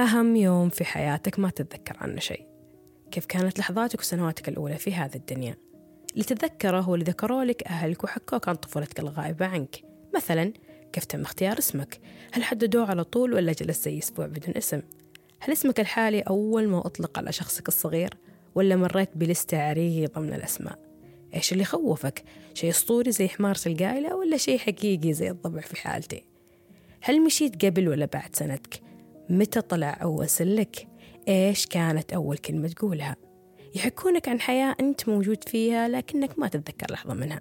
أهم يوم في حياتك ما تتذكر عنه شيء. كيف كانت لحظاتك وسنواتك الأولى في هذه الدنيا؟ اللي تتذكره اللي ذكروا لك أهلك وحكوك عن طفولتك الغائبة عنك. مثلا كيف تم اختيار اسمك؟ هل حددوه على طول ولا جلس زي أسبوع بدون اسم؟ هل اسمك الحالي أول ما أطلق على شخصك الصغير ولا مريت بلستة عريضة من الأسماء؟ إيش اللي خوفك؟ شيء أسطوري زي حمارة القايلة ولا شيء حقيقي زي الضبع في حالتي؟ هل مشيت قبل ولا بعد سنتك متى طلع أول سلك؟ إيش كانت أول كلمة تقولها؟ يحكونك عن حياة أنت موجود فيها لكنك ما تتذكر لحظة منها.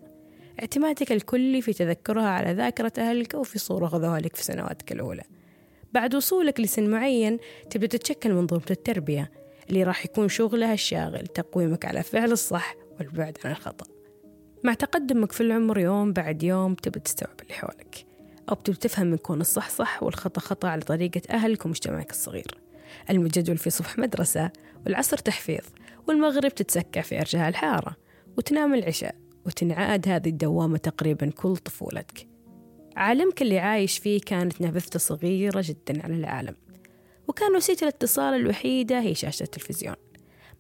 اعتمادك الكلي في تذكرها على ذاكرة أهلك أو في صورة خذوها لك في سنواتك الأولى. بعد وصولك لسن معين تبدأ تتشكل منظومة التربية اللي راح يكون شغلها الشاغل تقويمك على فعل الصح والبعد عن الخطأ. مع تقدمك في العمر يوم بعد يوم تبدأ تستوعب اللي حولك. أو بتبدأ تفهم من كون الصح صح والخطأ خطأ على طريقة أهلك ومجتمعك الصغير. الجدول في صبح مدرسة والعصر تحفيظ والمغرب تتسكع في أرجاء الحارة وتنام العشاء وتنعاد هذه الدوامة تقريبا كل طفولتك. عالمك اللي عايش فيه كانت نافذته صغيرة جدا على العالم وكان وسيلة الاتصال الوحيدة هي شاشة التلفزيون.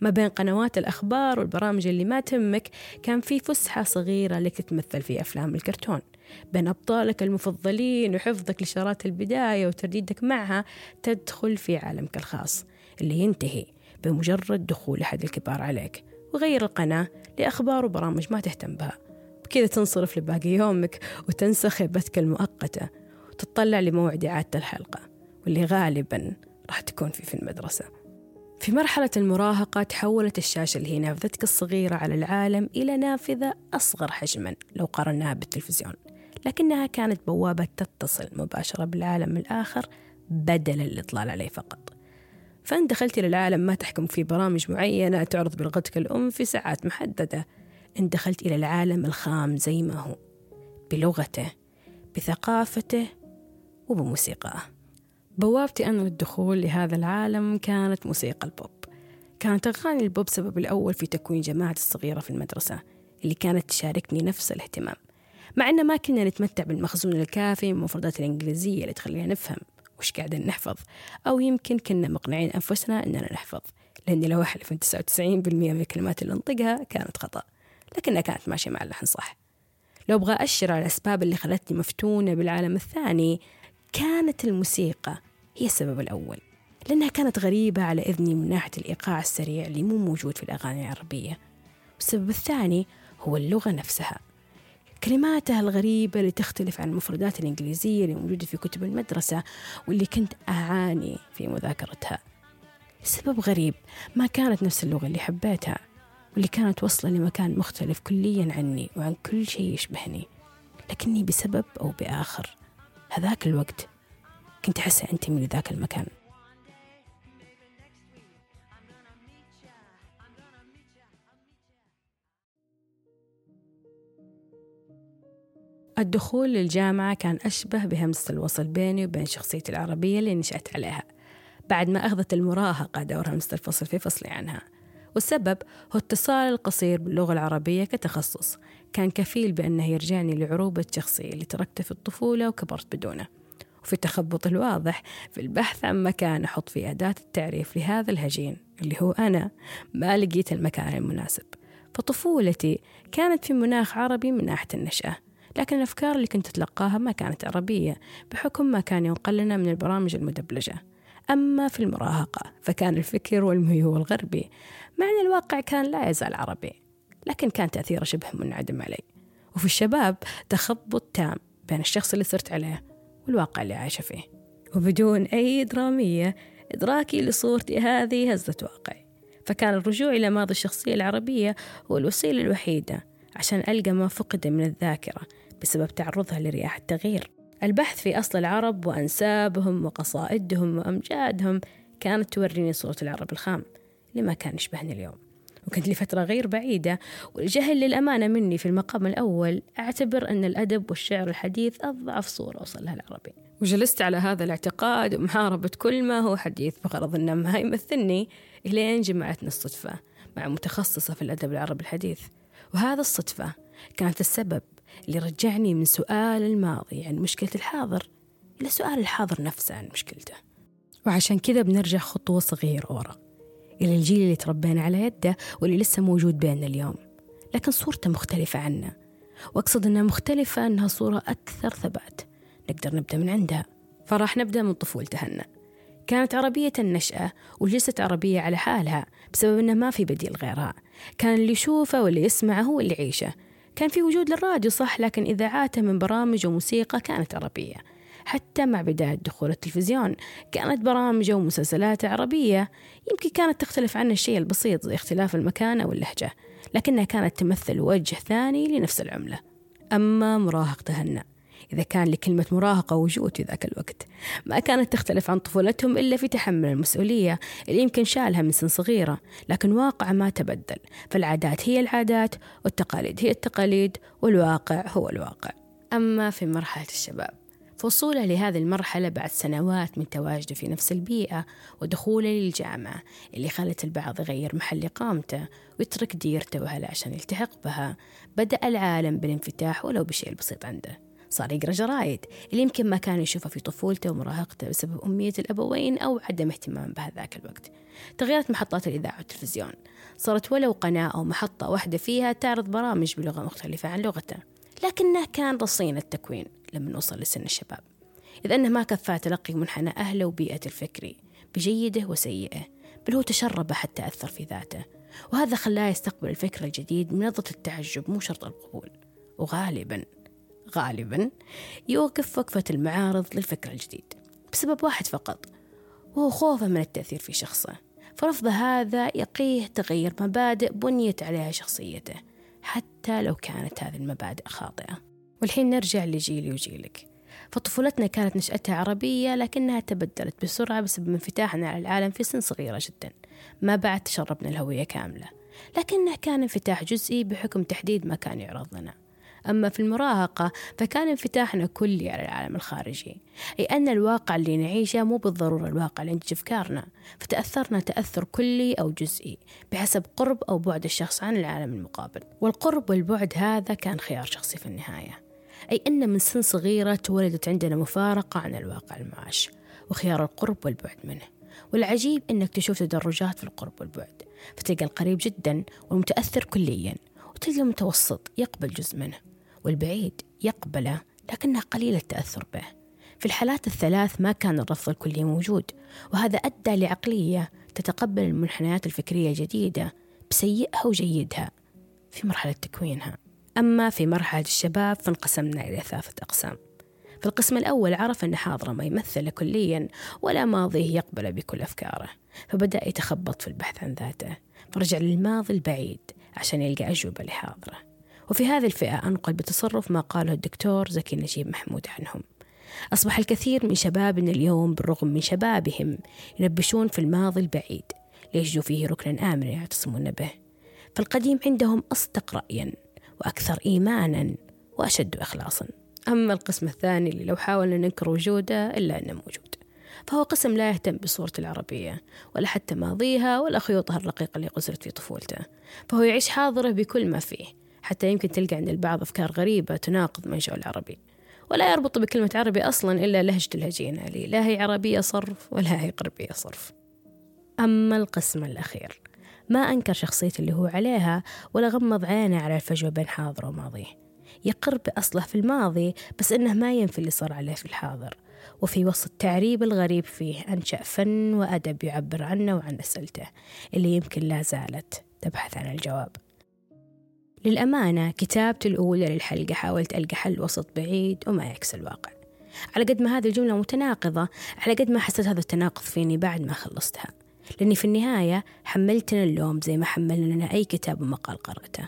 ما بين قنوات الأخبار والبرامج اللي ما تهمك كان في فسحة صغيرة لك تتمثل في أفلام الكرتون. بين أبطالك المفضلين وحفظك لشارات البداية وترديدك معها تدخل في عالمك الخاص اللي ينتهي بمجرد دخول أحد الكبار عليك وغير القناة لأخبار وبرامج ما تهتم بها. بكذا تنصرف لباقي يومك وتنسى خيبتك المؤقتة وتطلع لموعد إعادة الحلقة واللي غالبا راح تكون في في المدرسة. في مرحلة المراهقة تحولت الشاشة اللي هي نافذتك الصغيرة على العالم إلى نافذة أصغر حجما لو قارناها بالتلفزيون. لكنها كانت بوابة تتصل مباشرة بالعالم الآخر بدل الإطلال عليه فقط. فأنت دخلت إلى العالم ما تحكم فيه برامج معينة تعرض بلغتك الأم في ساعات محددة. أنت دخلت إلى العالم الخام زي ما هو بلغته بثقافته وبموسيقاه. بوابتي أنا للدخول لهذا العالم كانت موسيقى البوب. كانت أغاني البوب سبب الأول في تكوين جماعتي الصغيرة في المدرسة اللي كانت تشاركني نفس الاهتمام. مع أن ما كنا نتمتع بالمخزون الكافي من المفردات الإنجليزية اللي تخلينا نفهم وش قاعدين نحفظ أو يمكن كنا مقنعين أنفسنا أننا نحفظ لأني لو أحلف أن 99% من الكلمات اللي أنطقها كانت خطأ لكنها كانت ماشية مع اللحن صح. لو أبغى أشر على الأسباب اللي خلتني مفتونة بالعالم الثاني كانت الموسيقى هي السبب الأول لأنها كانت غريبة على إذني من ناحية الإيقاع السريع اللي مو موجود في الأغاني العربية. والسبب الثاني هو اللغة نفسها. كلماتها الغريبة اللي تختلف عن المفردات الإنجليزية اللي موجودة في كتب المدرسة واللي كنت أعاني في مذاكرتها. السبب غريب ما كانت نفس اللغة اللي حبيتها واللي كانت وصلة لمكان مختلف كليا عني وعن كل شيء يشبهني لكني بسبب أو بآخر. هذاك الوقت كنت أحس أنتمي لذاك المكان. الدخول للجامعة كان أشبه بهمزة الوصل بيني وبين شخصيتي العربية اللي نشأت عليها. بعد ما أخذت المراهقة دور همزة الفصل في فصلي عنها. والسبب هو اتصال القصير باللغة العربية كتخصص. كان كفيل بأنه يرجعني لعروبة شخصي اللي تركته في الطفولة وكبرت بدونه. وفي التخبط الواضح في البحث عن مكان أحط فيه أداة التعريف لهذا الهجين اللي هو أنا ما لقيت المكان المناسب. فطفولتي كانت في مناخ عربي من ناحية النشأة. لكن الأفكار اللي كنت أتلقاها ما كانت عربية بحكم ما كان ينقل لنا من البرامج المدبلجة. أما في المراهقة فكان الفكر والميول غربي مع أن الواقع كان لا يزال عربي لكن كان تأثيره شبه منعدم علي. وفي الشباب تخبط تام بين الشخص اللي صرت عليه والواقع اللي عايشة فيه. وبدون أي درامية إدراكي لصورتي هذه هزة واقعي. فكان الرجوع إلى ماضي الشخصية العربية هو الوسيلة الوحيدة عشان ألقى ما فقد من الذاكرة. بسبب تعرضها لرياح التغيير. البحث في أصل العرب وأنسابهم وقصائدهم وأمجادهم كانت توريني صورة العرب الخام اللي ما كان يشبهني اليوم. وكنت لفترة غير بعيدة والجهل للأمانة مني في المقام الأول أعتبر أن الأدب والشعر الحديث أضعف صورة وصلها العربي. وجلست على هذا الاعتقاد ومحاربة كل ما هو حديث بغرض أنه ما يمثلني إلين جمعتنا الصدفة مع متخصصة في الأدب العربي الحديث. وهذا الصدفة كانت السبب اللي رجعني من سؤال الماضي عن مشكلة الحاضر إلى سؤال الحاضر نفسه عن مشكلته. وعشان كذا بنرجع خطوة صغيرة ورا إلى الجيل اللي تربينا على يده واللي لسه موجود بيننا اليوم لكن صورته مختلفة عنا وأقصد أنها مختلفة أنها صورة أكثر ثبات. نقدر نبدأ من عندها فراح نبدأ من طفولته هنا. كانت عربية النشأة وجلست عربية على حالها بسبب أنه ما في بديل غيرها. كان اللي يشوفه واللي يسمعه هو اللي يعيشه. كان في وجود للراديو صح لكن إذاعاته من برامج وموسيقى كانت عربية. حتى مع بداية دخول التلفزيون كانت برامجه ومسلسلاته عربية. يمكن كانت تختلف عن الشيء البسيط زي اختلاف المكان أو اللهجة لكنها كانت تمثل وجه ثاني لنفس العملة. أما مراهقة هنا إذا كان لكلمة مراهقة وجود في ذاك الوقت. ما كانت تختلف عن طفولتهم إلا في تحمل المسؤولية اللي يمكن شالها من سن صغيرة. لكن واقع ما تبدل. فالعادات هي العادات والتقاليد هي التقاليد والواقع هو الواقع. أما في مرحلة الشباب فوصوله لهذه المرحلة بعد سنوات من تواجده في نفس البيئة ودخوله للجامعة اللي خلت البعض يغير محل إقامته ويترك ديرته وهلا عشان يلتحق بها. بدأ العالم بالانفتاح ولو بشيء بسيط عنده. صار يقرأ جرايد اللي يمكن ما كان يشوفها في طفولته ومراهقته بسبب أمية الأبوين أو عدم اهتمام بهذاك الوقت. تغيرت محطات الإذاعة والتلفزيون. صارت ولو قناة أو محطة واحدة فيها تعرض برامج بلغة مختلفة عن لغته لكنه كان رصين التكوين لما نوصل لسن الشباب. إذ أنه ما كفاه تلقي منحنى أهله وبيئته الفكري بجيده وسيئه بل هو تشرب حتى أثر في ذاته وهذا خلاه يستقبل الفكر الجديد من نظرة التعجب مو شرط القبول وغالبا غالبا يوقف وقفة المعارض للفكر الجديد بسبب واحد فقط وهو خوفه من التأثير في شخصه. فرفض هذا يقيه تغير مبادئ بنيت عليها شخصيته حتى لو كانت هذه المبادئ خاطئة. والحين نرجع لجيلي وجيلك. فطفولتنا كانت نشأتها عربية لكنها تبدلت بسرعة بسبب انفتاحنا على العالم في سن صغيرة جدا ما بعد تشربنا الهوية كاملة. لكنه كان انفتاح جزئي بحكم تحديد ما كان يعرض لنا أما في المراهقة فكان انفتاحنا كلي على العالم الخارجي أي أن الواقع اللي نعيشه مو بالضرورة الواقع اللي ينتج أفكارنا. فتأثرنا تأثر كلي أو جزئي بحسب قرب أو بعد الشخص عن العالم المقابل. والقرب والبعد هذا كان خيار شخصي في النهاية. أي أن من سن صغيرة تولدت عندنا مفارقة عن الواقع المعاش وخيار القرب والبعد منه. والعجيب أنك تشوف تدرجات في القرب والبعد فتلقى القريب جدا والمتأثر كليا وتلقى المتوسط يقبل جزء منه. والبعيد يقبله لكنه قليل التأثر به. في الحالات الثلاث ما كان الرفض الكلي موجود وهذا أدى لعقلية تتقبل المنحنيات الفكرية الجديدة بسيئها وجيدها في مرحلة تكوينها. أما في مرحلة الشباب فانقسمنا إلى ثلاثة أقسام. في القسم الأول عرف أن حاضره ما يمثل كليا ولا ماضيه يقبل بكل أفكاره فبدأ يتخبط في البحث عن ذاته. فرجع للماضي البعيد عشان يلقى أجوبة لحاضره. وفي هذه الفئة أنقل بتصرف ما قاله الدكتور زكي نجيب محمود عنهم. أصبح الكثير من شبابنا اليوم بالرغم من شبابهم ينبشون في الماضي البعيد ليجدوا فيه ركنا آمنا يعتصمون به. فالقديم عندهم أصدق رأيا وأكثر إيمانا وأشد إخلاصا. أما القسم الثاني اللي لو حاولنا ننكر وجوده إلا أنه موجود فهو قسم لا يهتم بصورة العربية ولا حتى ماضيها ولا خيوطها الرقيقة اللي قزرت في طفولته فهو يعيش حاضره بكل ما فيه حتى يمكن تلقى عند البعض أفكار غريبة تناقض منشأ العربي. ولا يربط بكلمة عربي أصلا إلا لهجة الهجينة لي لا هي عربية صرف ولا هي غربية صرف. أما القسم الأخير ما أنكر شخصية اللي هو عليها ولا غمض عينه على الفجوة بين حاضره وماضيه يقر بأصله في الماضي بس إنه ما ينفي اللي صار عليه في الحاضر. وفي وسط التعريب الغريب فيه أنشأ فن وأدب يعبر عنه وعن أسئلته اللي يمكن لا زالت تبحث عن الجواب. للأمانة كتابتي الأولى للحلقة حاولت ألقى حل وسط بعيد وما يعكس الواقع. على قد ما هذه الجملة متناقضة على قد ما حسيت هذا التناقض فيني بعد ما خلصتها. لأني في النهاية حملتنا اللوم زي ما حملنا لنا أي كتاب ومقال قرأته.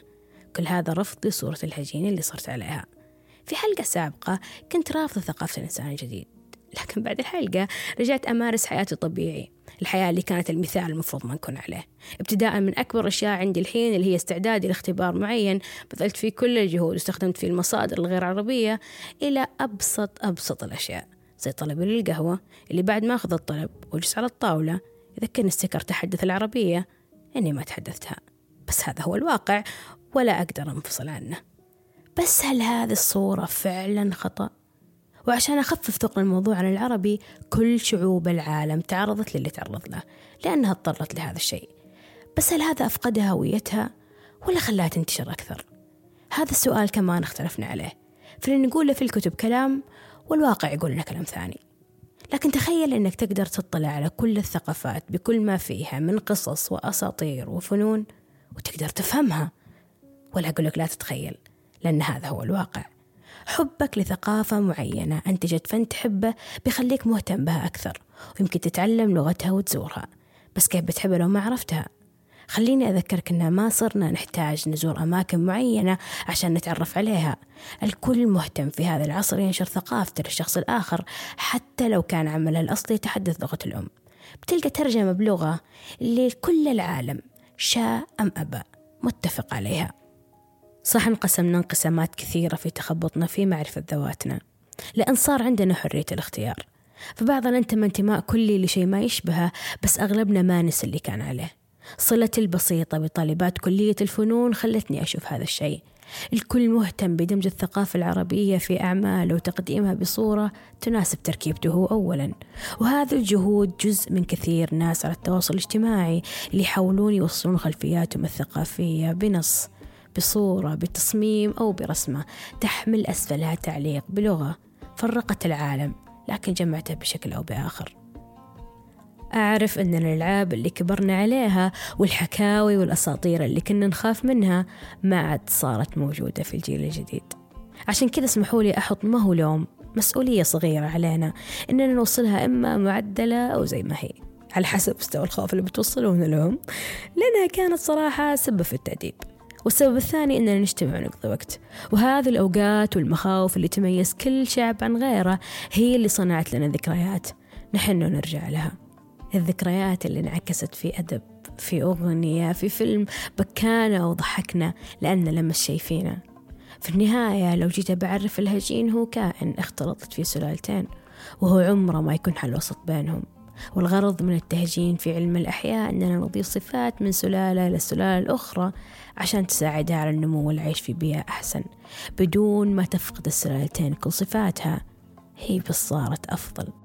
كل هذا رفض لصورة الهجين اللي صرت عليها. في حلقة سابقة كنت رافضة ثقافة الإنسان الجديد لكن بعد الحلقة رجعت أمارس حياتي طبيعي. الحياة اللي كانت المثال المفروض ما نكون عليه. ابتداء من أكبر الأشياء عندي الحين اللي هي استعدادي لاختبار معين. بذلت فيه كل الجهود واستخدمت فيه المصادر الغير عربية إلى أبسط أبسط الأشياء زي طلبي للقهوة اللي بعد ما أخذ الطلب وجلس على الطاولة إذا كان السكر تحدث العربية إني ما تحدثتها. بس هذا هو الواقع ولا أقدر أنفصل عنه. بس هل هذه الصورة فعلا خطأ؟ وعشان أخفف ثقل الموضوع عن العربي كل شعوب العالم تعرضت للي تعرض له لأنها اضطرت لهذا الشيء. بس هل هذا أفقدها هويتها؟ ولا خلاها تنتشر أكثر؟ هذا السؤال كمان اختلفنا عليه. فلن نقول في الكتب كلام والواقع يقول لنا كلام ثاني. لكن تخيل أنك تقدر تطلع على كل الثقافات بكل ما فيها من قصص وأساطير وفنون وتقدر تفهمها. ولا أقول لك لا تتخيل لأن هذا هو الواقع. حبك لثقافة معينة. أنتجت فن تحبه بيخليك مهتم بها أكثر ويمكن تتعلم لغتها وتزورها. بس كيف بتحبها لو ما عرفتها؟ خليني أذكرك أن ما صرنا نحتاج نزور أماكن معينة عشان نتعرف عليها. الكل مهتم في هذا العصر ينشر ثقافته للشخص الآخر حتى لو كان عمله الأصلي يتحدث لغة الأم. بتلقى ترجمة بلغة اللي كل العالم شاء أم أبى. متفق عليها. صح انقسمنا انقسامات كثيرة في تخبطنا في معرفة ذواتنا. لأن صار عندنا حرية الاختيار. فبعضنا انتمى انتماء كلي لشيء ما يشبهه بس أغلبنا ما نسى اللي كان عليه. صلتي البسيطة بطالبات كلية الفنون خلتني أشوف هذا الشيء. الكل مهتم بدمج الثقافة العربية في أعماله وتقديمها بصورة تناسب تركيبته هو أولا. وهذه الجهود جزء من كثير ناس على التواصل الاجتماعي اللي يحاولون يوصلون خلفياتهم الثقافية بنص. بصورة بتصميم أو برسمة تحمل أسفلها تعليق بلغة فرقت العالم لكن جمعته بشكل أو بآخر. أعرف أن الألعاب اللي كبرنا عليها والحكاوي والأساطير اللي كنا نخاف منها ما عاد صارت موجودة في الجيل الجديد. عشان كذا اسمحوا لي أحط ما هو لوم مسؤولية صغيرة علينا إننا نوصلها إما معدلة أو زي ما هي. على حسب مستوى الخوف اللي بتوصلون لهم لأنها كانت صراحة سبب في التأديب. والسبب الثاني أننا نجتمع ونقضي وقت. وهذه الأوقات والمخاوف اللي تميز كل شعب عن غيره هي اللي صنعت لنا ذكريات نحن نرجع لها. الذكريات اللي انعكست في أدب في أغنية في فيلم بكانا أو ضحكنا لأن لمس شي فينا. في النهاية لو جيت بعرف الهجين هو كائن اختلطت فيه سلالتين وهو عمره ما يكون حل وسط بينهم. والغرض من التهجين في علم الأحياء أننا نضيف صفات من سلالة للسلالة الأخرى عشان تساعدها على النمو والعيش في بيئة أحسن بدون ما تفقد السلالتين كل صفاتها. هي بس صارت أفضل.